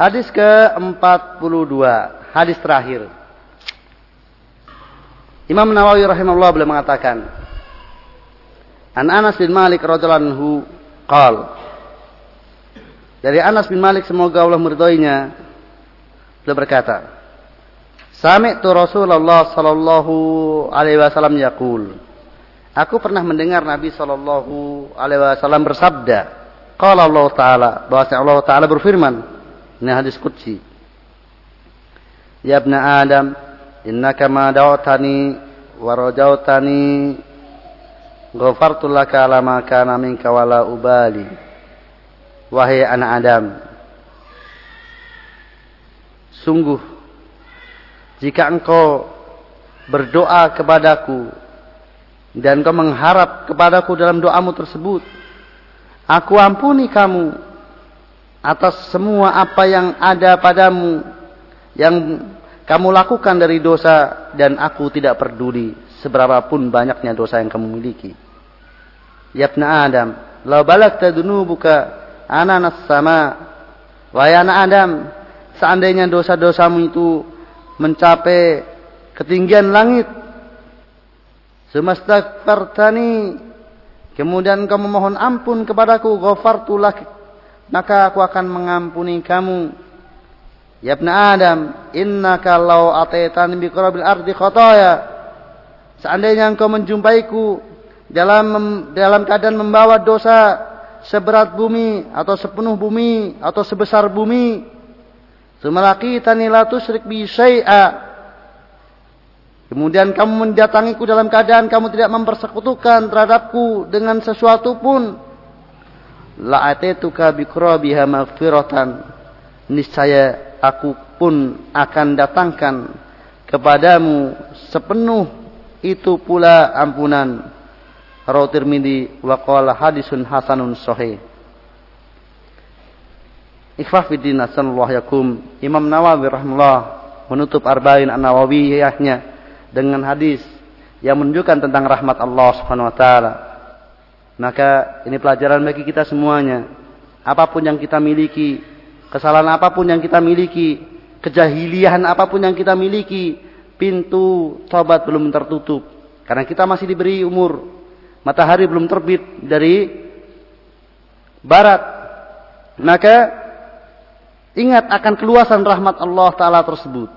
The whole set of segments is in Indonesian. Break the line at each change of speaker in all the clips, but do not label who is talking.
Hadis ke-42, hadis terakhir. Imam Nawawi rahimahullah beliau mengatakan, An Anas bin Malik radhiyallahu anhu qal Dari Anas bin Malik semoga Allah meridhoinya beliau berkata, Sami'tu Rasulullah sallallahu alaihi wasallam yaqul Aku pernah mendengar Nabi sallallahu alaihi wasallam bersabda, qala Allah taala, bahwa Allah taala berfirman, ini hadis qudsi. Ya ibn Adam, innaka ma da'utani wa rajautani ghafartu laka ala ma kana minka wala ubali. Wahai anak Adam, sungguh jika engkau berdoa kepadaku dan engkau mengharap kepadaku dalam doamu tersebut, aku ampuni kamu atas semua apa yang ada padamu yang kamu lakukan dari dosa dan aku tidak peduli seberapa pun banyaknya dosa yang kamu miliki. Ya ibn Adam, la balagta dunubuka ananas sama. Anak Adam, seandainya dosa-dosamu itu mencapai ketinggian langit, semastagfartani, kemudian kamu mohon ampun kepadaku, ghafartu maka aku akan mengampuni kamu. Ya ibn Adam, innaka law ataitan bi qurabil ardi khataya. Seandainya engkau menjumpaiku dalam dalam keadaan membawa dosa seberat bumi atau sepenuh bumi atau sebesar bumi, semalaqitani la tusyrik bi syai'a. Kemudian kamu mendatangiku dalam keadaan kamu tidak mempersekutukan terhadapku dengan sesuatu pun la'atituka biqrabiha maghfiratan. Niscaya aku pun akan datangkan kepadamu sepenuh itu pula ampunan. Rawi Tirmidzi wa qala hadisun hasanun sahih. Ikhwah fiddin sallallahu yakum. Imam Nawawi rahimahullah menutup Arba'in An-Nawawiyahnya dengan hadis yang menunjukkan tentang rahmat Allah Subhanahu wa taala maka ini pelajaran bagi kita semuanya. Apa pun yang kita miliki, kesalahan apa pun yang kita miliki, kejahilian apa pun yang kita miliki, pintu tobat belum tertutup. Karena kita masih diberi umur. Matahari belum terbit dari barat. Maka ingat akan keluasan rahmat Allah Ta'ala tersebut.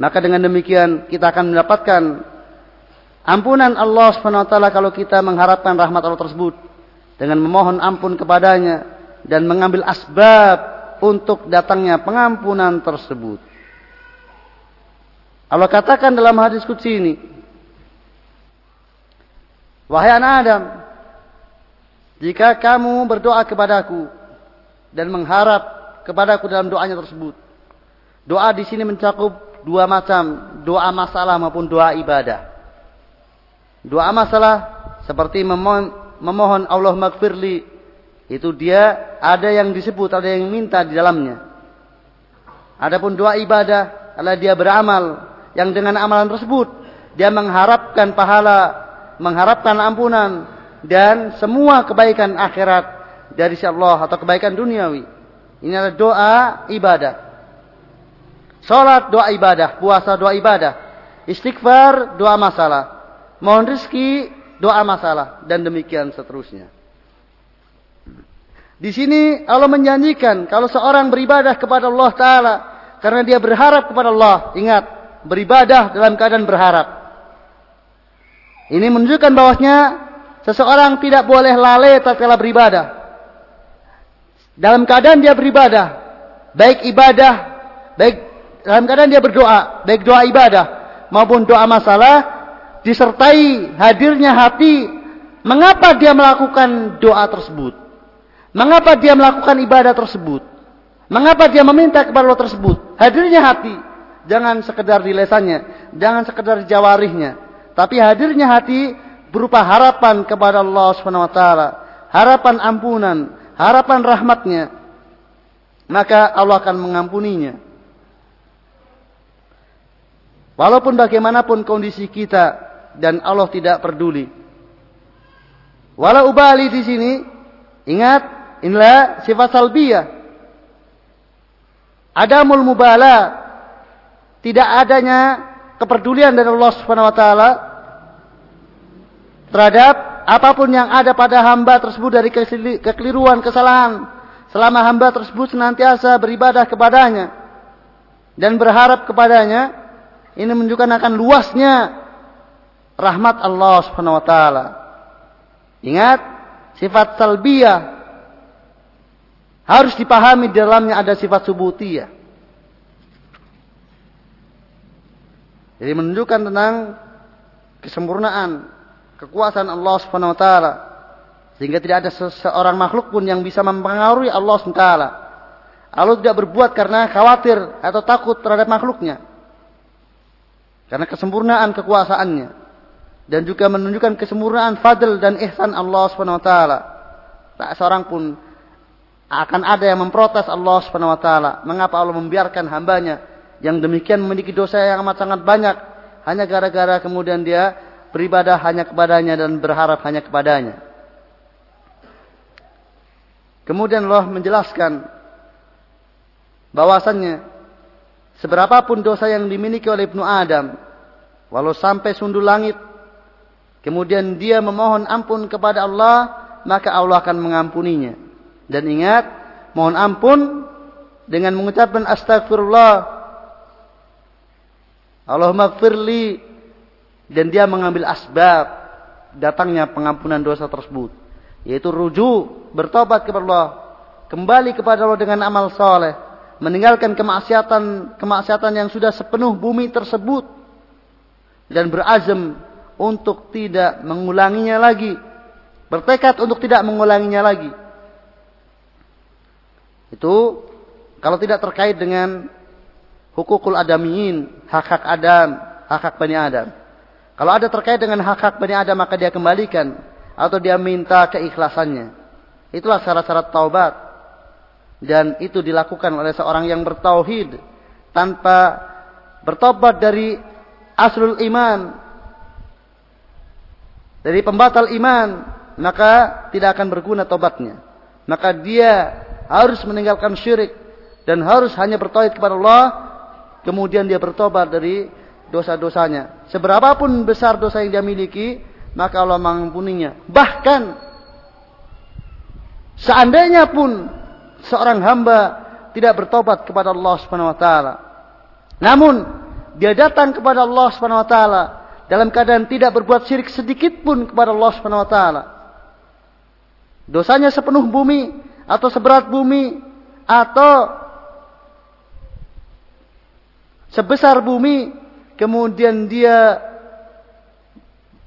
Maka dengan demikian kita akan mendapatkan Ampunan Allah SWT kalau kita mengharapkan rahmat Allah tersebut dengan memohon ampun kepadanya dan mengambil asbab untuk datangnya pengampunan tersebut. Allah katakan dalam hadis kutsi ini, Wahai anak Adam, jika kamu berdoa kepadaku dan mengharap kepadaku dalam doanya tersebut, doa di sini mencakup dua macam, doa masalah maupun doa ibadah. Doa masalah seperti memohon, memohon Allah magfirli itu dia ada yang disebut, ada yang minta di dalamnya. Adapun doa ibadah adalah dia beramal yang dengan amalan tersebut dia mengharapkan pahala, mengharapkan ampunan dan semua kebaikan akhirat dari si Allah atau kebaikan duniawi. Ini adalah doa ibadah. Salat doa ibadah, puasa doa ibadah, istighfar doa masalah mohon rezeki, doa masalah dan demikian seterusnya. Di sini Allah menjanjikan kalau seorang beribadah kepada Allah taala karena dia berharap kepada Allah, ingat, beribadah dalam keadaan berharap. Ini menunjukkan bahwasanya seseorang tidak boleh lalai tatkala beribadah. Dalam keadaan dia beribadah, baik ibadah, baik dalam keadaan dia berdoa, baik doa ibadah maupun doa masalah, disertai hadirnya hati, mengapa dia melakukan doa tersebut? Mengapa dia melakukan ibadah tersebut? Mengapa dia meminta kepada Allah tersebut? Hadirnya hati, jangan sekedar di lesannya, jangan sekedar di jawarihnya, tapi hadirnya hati berupa harapan kepada Allah Subhanahu wa taala, harapan ampunan, harapan rahmatnya. Maka Allah akan mengampuninya. Walaupun bagaimanapun kondisi kita dan Allah tidak peduli. Walau ubali di sini, ingat inilah sifat salbiyah. Adamul mubala. Tidak adanya kepedulian dari Allah Subhanahu wa taala terhadap apa pun yang ada pada hamba tersebut dari kekeliruan, kesalahan selama hamba tersebut senantiasa beribadah kepadanya dan berharap kepadanya ini menunjukkan akan luasnya rahmat Allah Subhanahu wa taala. Ingat, sifat salbiyah harus dipahami di dalamnya ada sifat subutiyah. Jadi menunjukkan tentang kesempurnaan kekuasaan Allah Subhanahu wa taala sehingga tidak ada seorang makhluk pun yang bisa mempengaruhi Allah Subhanahu. Allah tidak berbuat karena khawatir atau takut terhadap makhluknya. Karena kesempurnaan kekuasaannya dan juga menunjukkan kesempurnaan fadl dan ihsan Allah Subhanahu wa taala. Tak seorang pun akan ada yang memprotes Allah Subhanahu wa taala, mengapa Allah membiarkan hambanya yang demikian memiliki dosa yang amat sangat banyak hanya gara-gara kemudian dia beribadah hanya kepadanya dan berharap hanya kepadanya. Kemudian Allah menjelaskan bahwasannya Seberapapun dosa yang dimiliki oleh Ibnu Adam, walau sampai sundul langit, kemudian dia memohon ampun kepada Allah, maka Allah akan mengampuninya. Dan ingat, mohon ampun dengan mengucapkan astagfirullah. Allahumma gfirli dan dia mengambil asbab datangnya pengampunan dosa tersebut yaitu rujuk bertobat kepada Allah kembali kepada Allah dengan amal soleh meninggalkan kemaksiatan kemaksiatan yang sudah sepenuh bumi tersebut dan berazam untuk tidak mengulanginya lagi. Bertekad untuk tidak mengulanginya lagi. Itu kalau tidak terkait dengan hukukul adamiin hak-hak Adam hak-hak Bani Adam. Kalau ada terkait dengan hak-hak Bani Adam maka dia kembalikan atau dia minta keikhlasannya. Itulah syarat-syarat taubat. Dan itu dilakukan oleh seorang yang bertauhid tanpa bertobat dari aslul iman dari pembatal iman maka tidak akan berguna tobatnya maka dia harus meninggalkan syirik dan harus hanya bertauhid kepada Allah kemudian dia bertobat dari dosa-dosanya seberapapun besar dosa yang dia miliki maka Allah mengampuninya bahkan seandainya pun seorang hamba tidak bertobat kepada Allah Subhanahu wa taala. Namun dia datang kepada Allah Subhanahu wa taala dalam keadaan tidak berbuat syirik sedikit pun kepada Allah Subhanahu wa taala. Dosanya sepenuh bumi atau seberat bumi atau sebesar bumi kemudian dia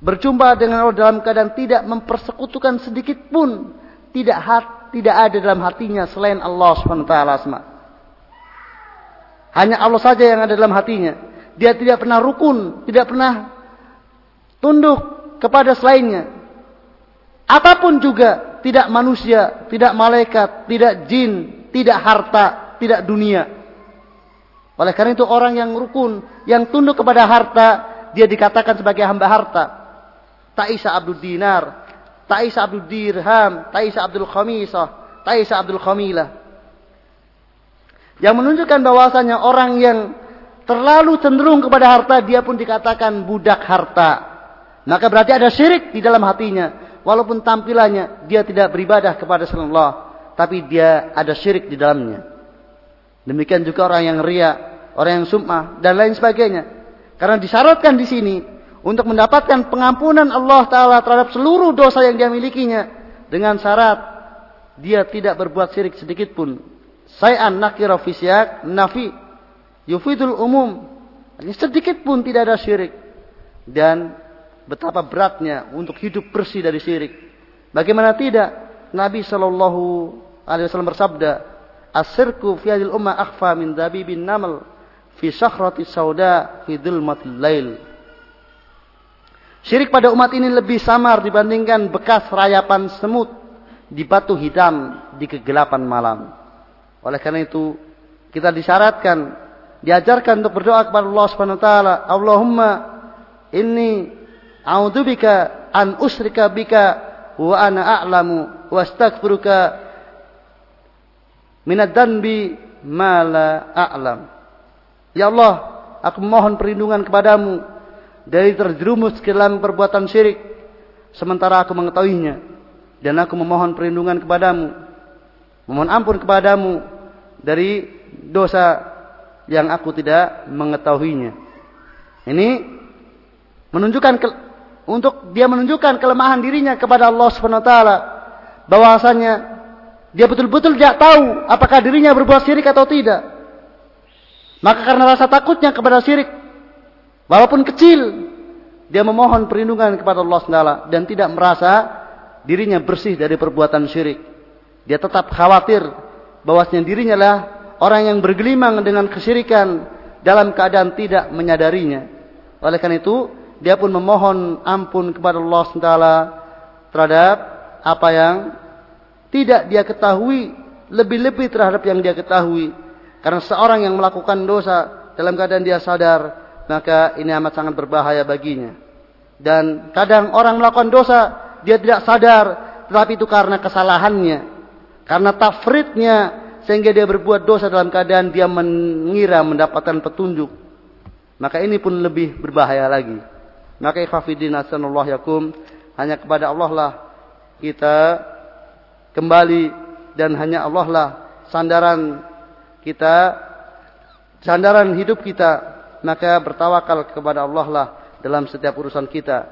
berjumpa dengan Allah dalam keadaan tidak mempersekutukan sedikit pun tidak hat, tidak ada dalam hatinya selain Allah Subhanahu wa taala Hanya Allah saja yang ada dalam hatinya. Dia tidak pernah rukun, tidak pernah tunduk kepada selainnya. Apa pun juga, tidak manusia, tidak malaikat, tidak jin, tidak harta, tidak dunia. Oleh karena itu orang yang rukun, yang tunduk kepada harta, dia dikatakan sebagai hamba harta. Ta'isa abdul dinar, Ta'isa Abdul Dirham, Ta'isa Abdul Khamisah, Ta'isa Abdul Khamilah. Yang menunjukkan bahwasanya orang yang terlalu cenderung kepada harta, dia pun dikatakan budak harta. Maka berarti ada syirik di dalam hatinya. Walaupun tampilannya dia tidak beribadah kepada Allah, tapi dia ada syirik di dalamnya. Demikian juga orang yang ria, orang yang sum'ah dan lain sebagainya. Karena disyaratkan di sini untuk mendapatkan pengampunan Allah Ta'ala terhadap seluruh dosa yang dia milikinya dengan syarat dia tidak berbuat syirik sedikit pun. Sayan nakira fisyak nafi yufidul umum. Sedikit pun tidak ada syirik. Dan betapa beratnya untuk hidup bersih dari syirik. Bagaimana tidak? Nabi Shallallahu Alaihi Wasallam bersabda, "Asirku fi hadil ummah akhfa min dabibin namal fi sakhrati sauda fi dhulmatil lail." Syirik pada umat ini lebih samar dibandingkan bekas rayapan semut di batu hitam di kegelapan malam. Oleh karena itu, kita disyaratkan, diajarkan untuk berdoa kepada Allah Subhanahu wa taala, Allahumma inni a'udzubika an usrika bika wa ana a'lamu wa astaghfiruka minad danbi ma la a'lam. Ya Allah, aku mohon perlindungan kepadamu dari terjerumus ke dalam perbuatan syirik sementara aku mengetahuinya dan aku memohon perlindungan kepadamu memohon ampun kepadamu dari dosa yang aku tidak mengetahuinya. Ini menunjukkan untuk dia menunjukkan kelemahan dirinya kepada Allah Subhanahu wa taala bahwasanya dia betul-betul tidak tahu apakah dirinya berbuat syirik atau tidak. Maka karena rasa takutnya kepada syirik walaupun kecil dia memohon perlindungan kepada Allah Subhanahu dan tidak merasa dirinya bersih dari perbuatan syirik. Dia tetap khawatir bahwasanya dirinya lah orang yang bergelimang dengan kesyirikan dalam keadaan tidak menyadarinya. Oleh karena itu, dia pun memohon ampun kepada Allah SWT terhadap apa yang tidak dia ketahui, lebih-lebih terhadap yang dia ketahui. Karena seorang yang melakukan dosa dalam keadaan dia sadar, maka ini amat sangat berbahaya baginya. Dan kadang orang melakukan dosa, dia tidak sadar, tetapi itu karena kesalahannya. Karena tafridnya, sehingga dia berbuat dosa dalam keadaan dia mengira mendapatkan petunjuk. Maka ini pun lebih berbahaya lagi. Maka ikhafidin asanullah yakum. Hanya kepada Allah lah kita kembali. Dan hanya Allah lah sandaran kita. Sandaran hidup kita. Maka bertawakal kepada Allah lah dalam setiap urusan kita.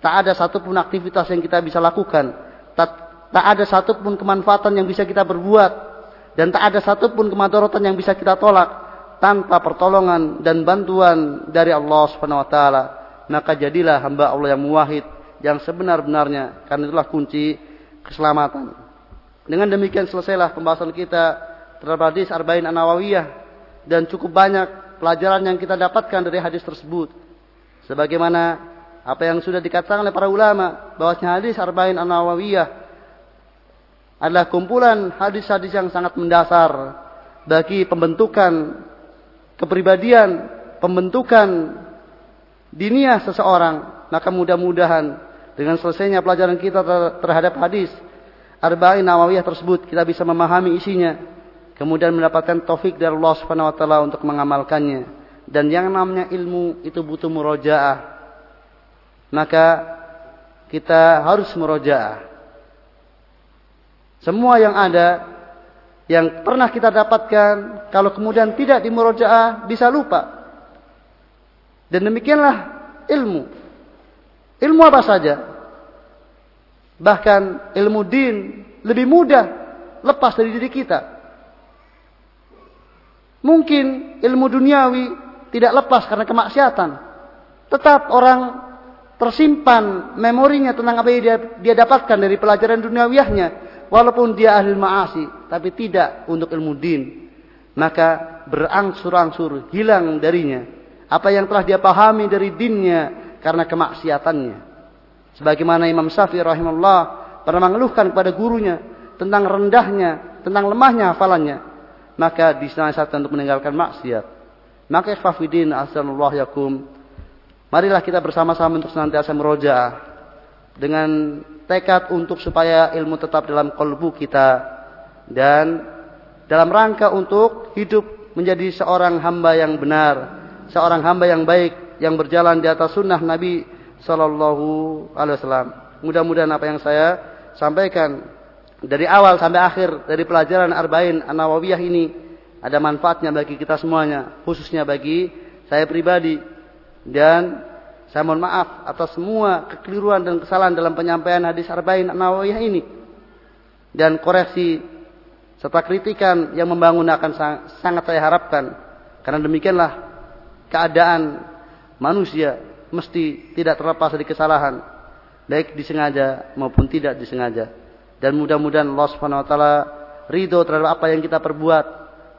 Tak ada satupun aktivitas yang kita bisa lakukan. Tak, tak ada satupun kemanfaatan yang bisa kita berbuat dan tak ada satupun kemadaratan yang bisa kita tolak tanpa pertolongan dan bantuan dari Allah Subhanahu wa taala. Maka jadilah hamba Allah yang muwahhid yang sebenar-benarnya karena itulah kunci keselamatan. Dengan demikian selesailah pembahasan kita terhadap hadis Arba'in An-Nawawiyah dan cukup banyak pelajaran yang kita dapatkan dari hadis tersebut. Sebagaimana apa yang sudah dikatakan oleh para ulama bahwasanya hadis Arba'in An-Nawawiyah adalah kumpulan hadis-hadis yang sangat mendasar bagi pembentukan kepribadian, pembentukan dinia seseorang. Maka mudah-mudahan dengan selesainya pelajaran kita terhadap hadis Arba'in Nawawiyah tersebut kita bisa memahami isinya kemudian mendapatkan taufik dari Allah Subhanahu wa taala untuk mengamalkannya dan yang namanya ilmu itu butuh murojaah maka kita harus murojaah semua yang ada yang pernah kita dapatkan kalau kemudian tidak dimurojaah bisa lupa. Dan demikianlah ilmu. Ilmu apa saja? Bahkan ilmu din lebih mudah lepas dari diri kita. Mungkin ilmu duniawi tidak lepas karena kemaksiatan. Tetap orang tersimpan memorinya tentang apa yang dia, dia dapatkan dari pelajaran duniawiahnya walaupun dia ahli ma'asi tapi tidak untuk ilmu din maka berangsur-angsur hilang darinya apa yang telah dia pahami dari dinnya karena kemaksiatannya. Sebagaimana Imam Syafi'i rahimahullah pernah mengeluhkan kepada gurunya tentang rendahnya tentang lemahnya hafalannya. Maka dinasihatkan untuk meninggalkan maksiat. Maka ikhfafidin asalullah yakum marilah kita bersama-sama untuk senantiasa meroja dengan tekad untuk supaya ilmu tetap dalam kolbu kita dan dalam rangka untuk hidup menjadi seorang hamba yang benar, seorang hamba yang baik yang berjalan di atas sunnah Nabi Sallallahu Alaihi Wasallam. Mudah-mudahan apa yang saya sampaikan dari awal sampai akhir dari pelajaran Arba'in An-Nawawiyah ini ada manfaatnya bagi kita semuanya, khususnya bagi saya pribadi dan saya mohon maaf atas semua kekeliruan dan kesalahan dalam penyampaian hadis Arba'in Nawawiyah ini. Dan koreksi serta kritikan yang membangun akan sangat saya harapkan. Karena demikianlah keadaan manusia mesti tidak terlepas dari kesalahan. Baik disengaja maupun tidak disengaja. Dan mudah-mudahan Allah Subhanahu wa taala ridho terhadap apa yang kita perbuat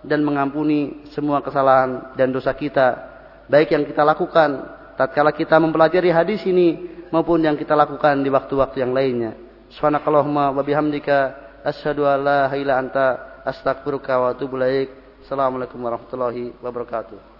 dan mengampuni semua kesalahan dan dosa kita baik yang kita lakukan tatkala kita mempelajari hadis ini maupun yang kita lakukan di waktu-waktu yang lainnya. Subhanakallahumma wa bihamdika asyhadu an la ilaha anta astaghfiruka wa atubu ilaik. Assalamualaikum warahmatullahi wabarakatuh.